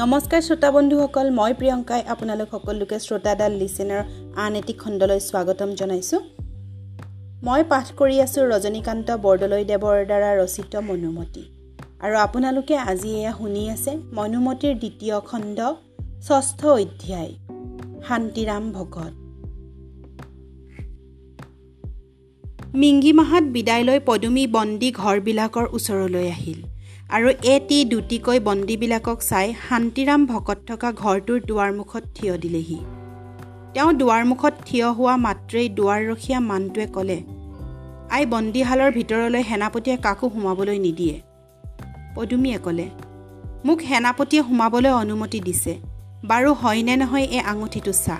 নমস্কাৰ শ্ৰোতা বন্ধুসকল মই প্ৰিয়ংকাই আপোনালোক সকলোকে শ্ৰোতাডাল লিচেনাৰ আন এটি খণ্ডলৈ স্বাগতম জনাইছোঁ। মই পাঠ কৰি আছোঁ ৰজনীকান্ত বৰদলৈদেৱৰ দ্বাৰা ৰচিত মনুমতী। আৰু আপোনালোকে আজি এয়া শুনি আছে মনুমতীৰ দ্বিতীয় খণ্ড ষষ্ঠ অধ্যায় শান্তিৰাম ভকত। মিংগী মাহত বিদায় লৈ পদুমী বন্দী ঘৰবিলাকৰ ওচৰলৈ আহিল। আৰু এটি দুটিকৈ বন্দীবিলাকক চাই শান্তিৰাম ভকত থকা ঘৰটোৰ দুৱাৰমুখত থিয় দিলেহি। তেওঁ দুৱাৰমুখত থিয় হোৱা মাত্ৰেই দুৱাৰৰখীয়া মানুহটোৱে ক'লে আই বন্দীশালৰ ভিতৰলৈ সেনাপতিয়ে কাকো সোমাবলৈ নিদিয়ে। পদুমীয়ে ক'লে মোক সেনাপতিয়ে সোমাবলৈ অনুমতি দিছে। বাৰু হয়নে নহয় এই আঙুঠিটো চা?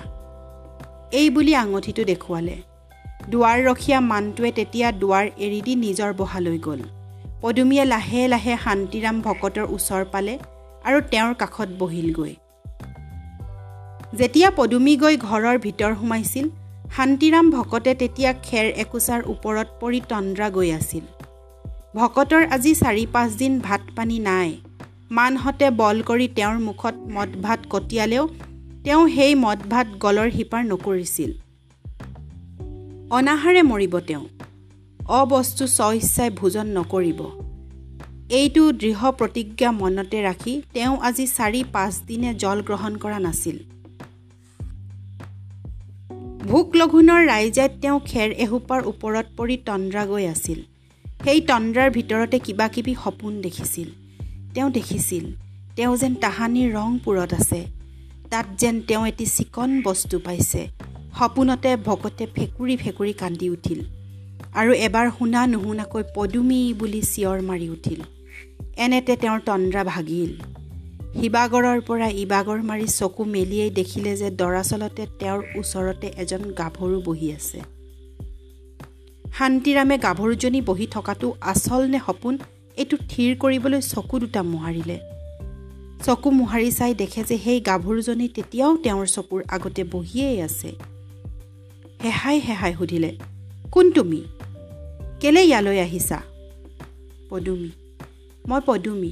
এই বুলি আঙুঠিটো দেখুৱালে। দুৱাৰৰখীয়া মানুহটোৱে তেতিয়া দুৱাৰ এৰি দি নিজৰ বহালৈ গ'ল। পদুমীয়ে লাহে লাহে শান্তিৰাম ভকতৰ ওচৰ পালে আৰু তেওঁৰ কাষত বহিলগৈ। যেতিয়া পদুমী গৈ ঘৰৰ ভিতৰ সোমাইছিল শান্তিৰাম ভকতে তেতিয়া খেৰ একোচাৰ ওপৰত পৰি তন্দ্ৰা গৈ আছিল। ভকতৰ আজি চাৰি পাঁচদিন ভাত পানী নাই। মানহঁতে বল কৰি তেওঁৰ মুখত মদ ভাত কটিয়ালেও তেওঁ সেই মদ ভাত গলৰ শিপাৰ নকৰিছিল। অনাহাৰে মৰিব তেওঁ। অবস্তু স্বইচ্ছাই ভোজন নকৰিব। এইটো দৃঢ় প্ৰতিজ্ঞা মনতে ৰাখি তেওঁ আজি চাৰি পাঁচদিনে জল গ্ৰহণ কৰা নাছিল। ভোক লঘোণৰ ৰাইজে তেওঁ খেৰ এসোপাৰ ওপৰত পৰি তন্দ্ৰা গৈ আছিল। সেই তন্দ্ৰাৰ ভিতৰতে কিবা কিবি সপোন দেখিছিল। তেওঁ দেখিছিল তেওঁ যেন তাহানিৰ ৰংপুৰত আছে। তাত যেন তেওঁ এটি চিকন বস্তু পাইছে। সপোনতে ভকতে ফেকুৰি ফেকুৰি কান্দি উঠিল। আৰু এবাৰ শুনা নুশুনাকৈ পদুমী বুলি চিঞৰ মাৰি উঠিল। এনেতে তেওঁৰ তন্দ্ৰা ভাগিল। শিৱাগৰৰ পৰা ইবাগৰ মাৰি চকু মেলিয়েই দেখিলে যে দৰাচলতে তেওঁৰ ওচৰতে এজন গাভৰু বহি আছে। শান্তিৰামে গাভৰুজনী বহি থকাটো আচল নে সপোন এইটো থিৰ কৰিবলৈ চকু দুটা মোহাৰিলে। চকু মোহাৰি চাই দেখে যে সেই গাভৰুজনী তেতিয়াও তেওঁৰ চকুৰ আগতে বহিয়েই আছে। হেহাই হেহাই সুধিলে কোন তুমি? কেলে ইয়ালৈ আহিছা? পদুমী। মই পদুমী।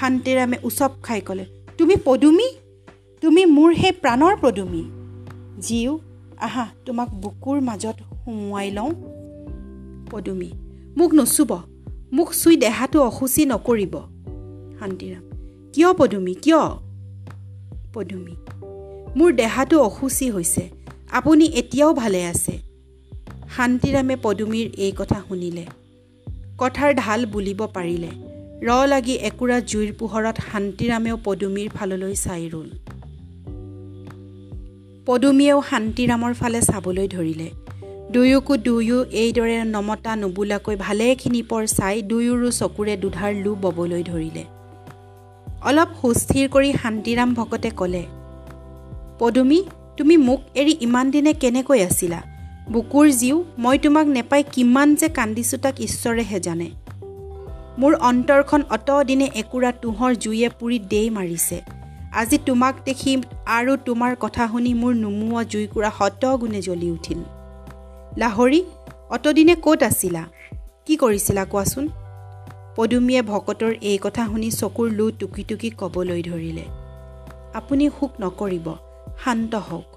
শান্তিৰামে উচপ খাই ক'লে তুমি পদুমী? তুমি মোৰ সেই প্ৰাণৰ পদুমী? জীও আহা তোমাক বুকুৰ মাজত সুমুৱাই লওঁ। পদুমী মোক নচুব মোক চুই দেহাটো অসুচি নকৰিব। শান্তিৰাম কিয় পদুমী কিয়? পদুমী মোৰ দেহাটো অসুচি হৈছে আপুনি এতিয়াও ভালে আছে। শান্তিৰামে পদুমীৰ এই কথা শুনিলে। কথাৰ ঢাল বুলিব পাৰিলে। ৰ লাগি একুৰা জুইৰ পোহৰত শান্তিৰামেও পদুমীৰ ফাললৈ চাই ৰ'ল। পদুমীয়েও শান্তিৰামৰ ফালে চাবলৈ ধৰিলে। দুয়োকো দুয়ো এইদৰে নমতা নুবোলাকৈ ভালেখিনি পৰ চাই দুয়োৰো চকুৰে দুধাৰ লো ববলৈ ধৰিলে। অলপ সুস্থিৰ কৰি শান্তিৰাম ভকতে ক'লে পদুমী তুমি মোক এৰি ইমান দিনে কেনেকৈ আছিলা? বুকুৰ জীও মই তোমাক নেপাই কিমান যে কান্দিছোঁ তাক ঈশ্বৰেহে জানে। মোৰ অন্তৰখন অতদিনে একুৰা তোঁহৰ জুয়ে পুৰি দেই মাৰিছে। আজি তোমাক দেখি আৰু তোমাৰ কথা শুনি মোৰ নুমুৱা জুইকুৰা শতগুণে জ্বলি উঠিল। লাহৰী অতদিনে ক'ত আছিলা? কি কৰিছিলা কোৱাচোন? পদুমীয়ে ভকতৰ এই কথা শুনি চকুৰ লো টুকি টুকি ক'বলৈ ধৰিলে। আপুনি সুখ নকৰিব শান্ত হওক।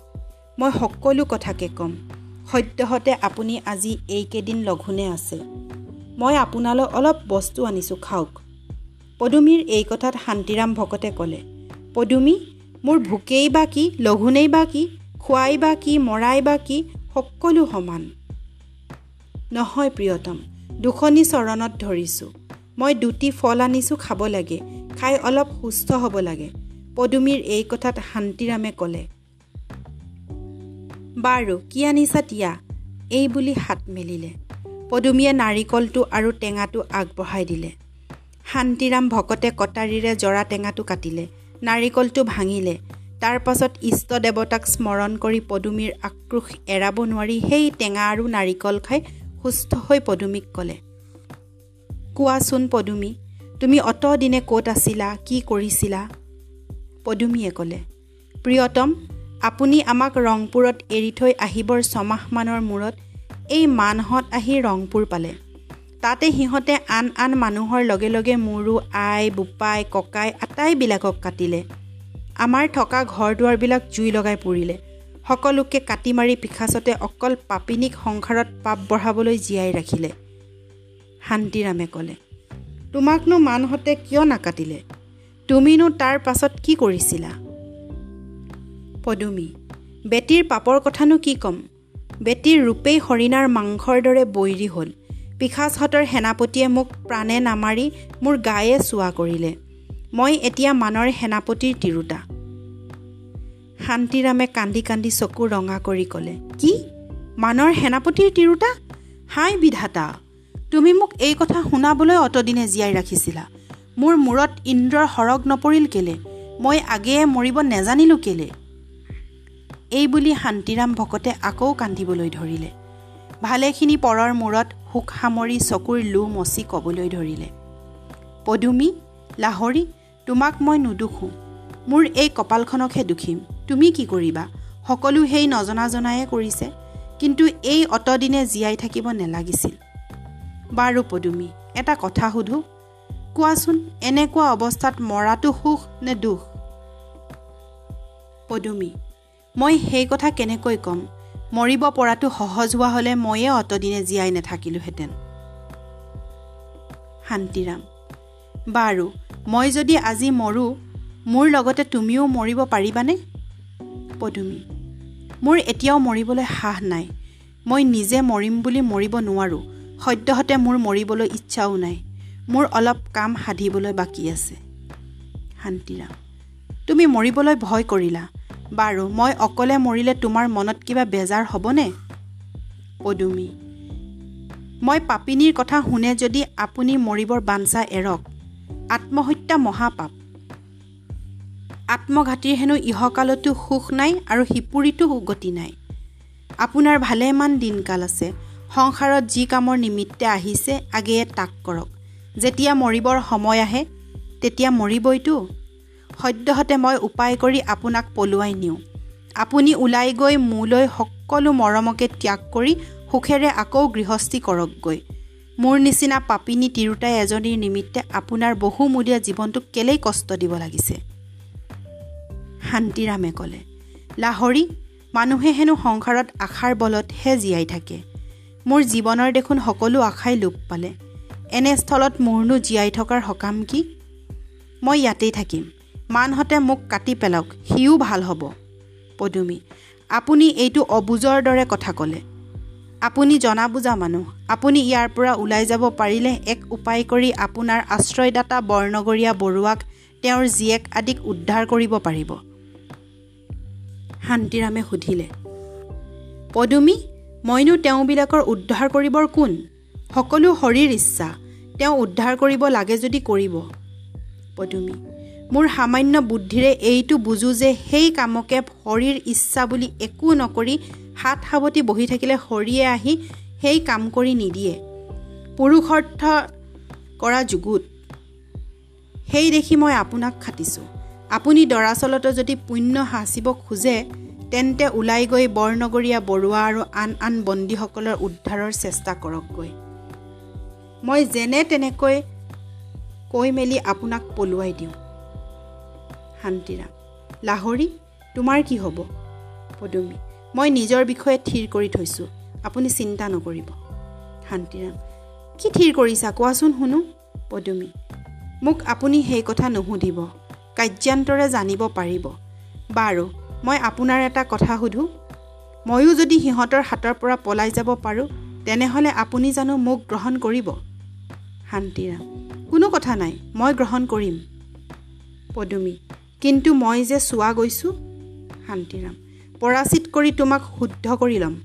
মই সকলো কথাকে ক'ম। সদ্যহতে আপুনি আজি এইকেইদিন লঘোণে আছে। মই আপোনালৈ অলপ বস্তু আনিছোঁ খাওক। পদুমীৰ এই কথাত শান্তিৰাম ভকতে ক'লে পদুমী মোৰ ভোকেই বা কি লঘোণেই বা কি খোৱাই বা কি মৰাই বা কি সকলো সমান। নহয় প্ৰিয়তম দুখনি চৰণত ধৰিছোঁ। মই দুটি ফল আনিছোঁ খাব লাগে খাই অলপ সুস্থ হ'ব লাগে। পদুমীৰ এই কথাত শান্তিৰামে ক'লে বাৰু কি আনিছা তিয়া এই বুলি হাত মেলিলে। পদুমীয়ে নাৰিকলটো আৰু টেঙাটো আগবঢ়াই দিলে। শান্তিৰাম ভকতে কটাৰীৰে জৰা টেঙাটো কাটিলে। নাৰিকলটো ভাঙিলে। তাৰ পাছত ইষ্ট দেৱতাক স্মৰণ কৰি পদুমীৰ আক্ৰোশ এৰাব নোৱাৰি সেই টেঙা আৰু নাৰিকল খাই সুস্থ হৈ পদুমীক ক'লে কোৱাচোন পদুমী তুমি অতদিনে ক'ত আছিলা কি কৰিছিলা? পদুমীয়ে ক'লে প্ৰিয়তম আপুনি আমাক ৰংপুৰত এৰি থৈ আহিবৰ ছমাহমানৰ মূৰত এই মানহঁত আহি ৰংপুৰ পালে। তাতে সিহঁতে আন আন মানুহৰ লগে লগে মোৰো আই বোপাই ককাই আটাইবিলাকক কাটিলে। আমাৰ থকা ঘৰ দুৱাৰবিলাক জুই লগাই পৰিলে। সকলোকে কাটি মাৰি পিখাচতে অকল পাপিনীক সংসাৰত পাপ বঢ়াবলৈ জীয়াই ৰাখিলে। শান্তিৰামে ক'লে তোমাকনো মানহঁতে কিয় নাকাটিলে? তুমিনো তাৰ পাছত কি কৰিছিলা? পদুমী। বেটীৰ পাপৰ কথানো কি ক'ম? বেটীৰ ৰূপেই হৰিণাৰ মাংসৰ দৰে বৈৰী হ'ল। পিখাচহঁতৰ সেনাপতিয়ে মোক প্ৰাণে নামাৰি মোৰ গায়ে চোৱা কৰিলে। মই এতিয়া মানৰ সেনাপতিৰ তিৰোতা। শান্তিৰামে কান্দি কান্দি চকু ৰঙা কৰি ক'লে কি? মানৰ সেনাপতিৰ তিৰোতা? হাই বিধাতা! তুমি মোক এই কথা শুনাবলৈ অতদিনে জীয়াই ৰাখিছিলা। মোৰ মূৰত ইন্দ্ৰৰ সৰগ নপৰিল কেলে? মই আগেয়ে মৰিব নেজানিলোঁ কেলে? এই বুলি শান্তিৰাম ভকতে আকৌ কান্দিবলৈ ধৰিলে। ভালেখিনি পৰৰ মূৰত সুখ সামৰি চকুৰ লো মচি ক'বলৈ ধৰিলে। পদুমী লাহৰী তোমাক মই নুদুখোঁ। মোৰ এই কপালখনকহে দুখিম। তুমি কি কৰিবা? সকলো সেই নজনা জনায়ে কৰিছে। কিন্তু এই অতদিনে জীয়াই থাকিব নেলাগিছিল। বাৰু পদুমী এটা কথা সোধোঁ? কোৱাচোন এনেকুৱা অৱস্থাত মৰাটো সুখ নে দুখ? পদুমী মই সেই কথা কেনেকৈ ক'ম? মৰিব পৰাটো সহজ হোৱা হ'লে ময়ে অতদিনে জীয়াই নাথাকিলোহেঁতেন। শান্তিৰাম বাৰু মই যদি আজি মৰোঁ মোৰ লগতে তুমিও মৰিব পাৰিবানে? পদুমী মোৰ এতিয়াও মৰিবলৈ সাহ নাই। মই নিজে মৰিম বুলি মৰিব নোৱাৰোঁ। সদ্যহতে মোৰ মৰিবলৈ ইচ্ছাও নাই। মোৰ অলপ কাম সাধিবলৈ বাকী আছে। শান্তিৰাম তুমি মৰিবলৈ ভয় কৰিলা। বাৰু মই অকলে মৰিলে তোমাৰ মনত কিবা বেজাৰ হ'বনে? পদুমী। মই পাপিনীৰ কথা শুনে যদি আপুনি মৰিবৰ বাঞ্চা এৰক। আত্মহত্যা মহাপাপ। আত্মঘাতীৰ হেনো ইহকালতো সুখ নাই আৰু সিপুৰিতো গতি নাই। আপোনাৰ ভালেমান দিনকাল আছে। সংসাৰত যি কামৰ নিমিত্তে আহিছে আগেয়ে তাক কৰক। যেতিয়া মৰিবৰ সময় আহে তেতিয়া মৰিবইতো। সদ্যহতে মই উপায় কৰি আপোনাক পলুৱাই নিওঁ। আপুনি ওলাই গৈ মোলৈ সকলো মৰমকে ত্যাগ কৰি সুখেৰে আকৌ গৃহস্থী কৰকগৈ। মোৰ নিচিনা পাপিনী তিৰোতাই এজনীৰ নিমিত্তে আপোনাৰ বহুমূলীয়া জীৱনটোক কেলেই কষ্ট দিব লাগিছে? শান্তিৰামে ক'লে লাহৰী মানুহে হেনো সংসাৰত আশাৰ বলতহে জীয়াই থাকে। মোৰ জীৱনৰ দেখোন সকলো আশাই লোপ পালে। এনে স্থলত মোৰনো জীয়াই থকাৰ সকাম কি? মই ইয়াতেই থাকিম। মানহঁতে মোক কাটি পেলাওক সিও ভাল হ'ব। পদুমী আপুনি এইটো অবুজৰ দৰে কথা ক'লে। আপুনি জনা বুজা মানুহ আপুনি ইয়াৰ পৰা ওলাই যাব পাৰিলে এক উপায় কৰি আপোনাৰ আশ্ৰয়দাতা বৰ্ণগৰীয়া বৰুৱাক তেওঁৰ জীয়েক আদিক উদ্ধাৰ কৰিব পাৰিব। শান্তিৰামে সুধিলে পদুমী মইনো তেওঁবিলাকৰ উদ্ধাৰ কৰিবৰ কোন? সকলো শৰীৰ ইচ্ছা তেওঁ উদ্ধাৰ কৰিব লাগে যদি কৰিব। পদুমী মোৰ সামান্য বুদ্ধিৰে এইটো বুজোঁ যে সেই কামকে শৰীৰ ইচ্ছা বুলি একো নকৰি হাত সাৱটি বহি থাকিলে হৰিয়ে আহি সেই কাম কৰি নিদিয়ে। পুৰুষাৰ্থ কৰা যুগুত। সেই দেখি মই আপোনাক খাটিছোঁ। আপুনি দৰাচলতে যদি পুণ্য সাঁচিব খোজে তেন্তে ওলাই গৈ বৰনগৰীয়া বৰুৱা আৰু আন আন বন্দীসকলৰ উদ্ধাৰৰ চেষ্টা কৰকগৈ। মই যেনে তেনেকৈ কৈ মেলি আপোনাক পলুৱাই দিওঁ। শান্তিৰাম। লাহৰী তোমাৰ কি হ'ব? পদুমী মই নিজৰ বিষয়ে থিৰ কৰি থৈছোঁ আপুনি চিন্তা নকৰিব। শান্তিৰাম কি থিৰ কৰিছা কোৱাচোন শুনো? পদুমী মোক আপুনি সেই কথা নুসুধিব কাৰ্যান্তৰে জানিব পাৰিব। বাৰু মই আপোনাৰ এটা কথা সোধোঁ। ময়ো যদি সিহঁতৰ হাতৰ পৰা পলাই যাব পাৰোঁ তেনেহ'লে আপুনি জানো মোক গ্ৰহণ কৰিব? শান্তিৰাম কোনো কথা নাই মই গ্ৰহণ কৰিম। পদুমী কিন্তু মই যে চোৱা গৈছোঁ শান্তিৰাম পৰাচিত কৰি তোমাক শুদ্ধ কৰি ল'ম।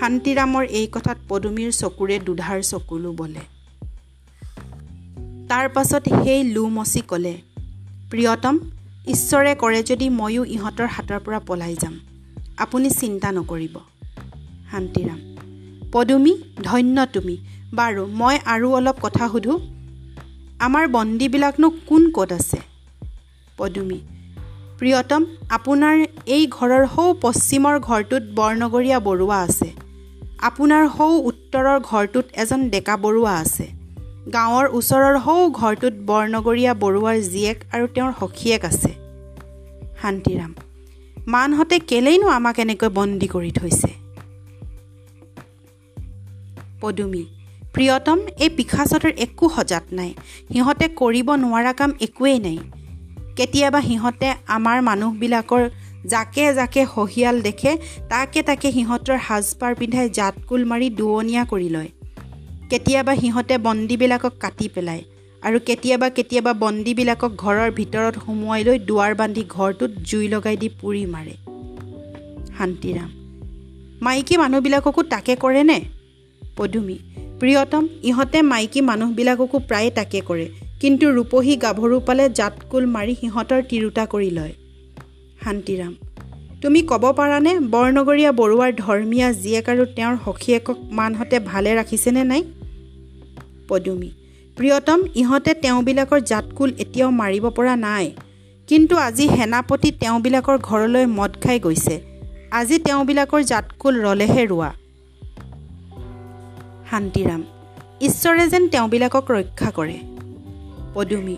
শান্তিৰামৰ এই কথাত পদুমীৰ চকুৰে দুধাৰ চকুলো বলে। তাৰ পাছত সেই লো মচি ক'লে প্ৰিয়তম ঈশ্বৰে কৰে যদি ময়ো ইহঁতৰ হাতৰ পৰা পলাই যাম। আপুনি চিন্তা নকৰিব। শান্তিৰাম পদুমী ধন্য তুমি। বাৰু মই আৰু অলপ কথা সোধোঁ। আমাৰ বন্দীবিলাকনো কোন ক'ত আছে? পদুমী। প্ৰিয়তম আপোনাৰ এই ঘৰৰ সৌ পশ্চিমৰ ঘৰটোত বৰনগৰীয়া বৰুৱা আছে। আপোনাৰ সৌ উত্তৰৰ ঘৰটোত এজন ডেকা বৰুৱা আছে। গাঁৱৰ ওচৰৰ সৌ ঘৰটোত বৰনগৰীয়া বৰুৱাৰ জীয়েক আৰু তেওঁৰ সখীয়েক আছে। শান্তিৰাম মানহঁতে কেলেইনো আমাক এনেকৈ বন্দী কৰি থৈছে? পদুমী প্ৰিয়তম এই পিশাচতৰ একো সজাত নাই। সিহঁতে কৰিব নোৱাৰা কাম একোৱেই নাই। কেতিয়াবা সিহঁতে আমাৰ মানুহবিলাকৰ জাকে জাকে সহিয়াল দেখে তাকে তাকে সিহঁতৰ সাজপাৰ পিন্ধাই জাতকুল মাৰি দুৱনীয়া কৰি লয়। কেতিয়াবা সিহঁতে বন্দীবিলাকক কাটি পেলায় আৰু কেতিয়াবা কেতিয়াবা বন্দীবিলাকক ঘৰৰ ভিতৰত সুমুৱাই লৈ দুৱাৰ বান্ধি ঘৰটোত জুই লগাই দি পুৰি মাৰে। শান্তিৰাম মাইকী মানুহবিলাককো তাকে কৰেনে? পদুমী প্ৰিয়তম ইহঁতে মাইকী মানুহবিলাককো প্ৰায়ে তাকে কৰে। কিন্তু ৰূপহী গাভৰু পালে জাতকুল মাৰি সিহঁতৰ তিৰোতা কৰি লয়। শান্তিৰাম তুমি ক'ব পাৰানে বৰনগৰীয়া বৰুৱাৰ ধৰ্মীয়া জীয়েক আৰু তেওঁৰ সখীয়েকক মানহঁতে ভালে ৰাখিছেনে নাই? পদুমী প্ৰিয়তম ইহঁতে তেওঁবিলাকৰ জাতকুল এতিয়াও মাৰিব পৰা নাই। কিন্তু আজি সেনাপতি তেওঁবিলাকৰ ঘৰলৈ মদ খাই গৈছে। আজি তেওঁবিলাকৰ জাতকুল ৰলেহে ৰোৱা। শান্তিৰাম ঈশ্বৰে যেন তেওঁবিলাকক ৰক্ষা কৰে। পদুমী।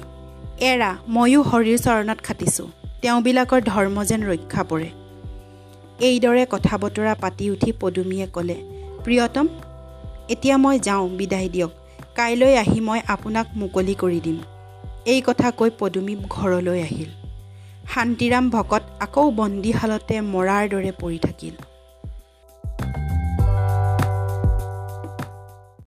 এৰা ময়ো হৰিৰ চৰণত খাটিছোঁ। তেওঁবিলাকৰ ধৰ্ম যেন ৰক্ষা পৰে। এইদৰে কথা বতৰা পাতি উঠি পদুমীয়ে ক'লে প্ৰিয়তম এতিয়া মই যাওঁ বিদায় দিয়ক। কাইলৈ আহি মই আপোনাক মুকলি কৰি দিম। এই কথা কৈ পদুমী ঘৰলৈ আহিল। শান্তিৰাম ভকত আকৌ বন্দীশালতে মৰাৰ দৰে পৰি থাকিল।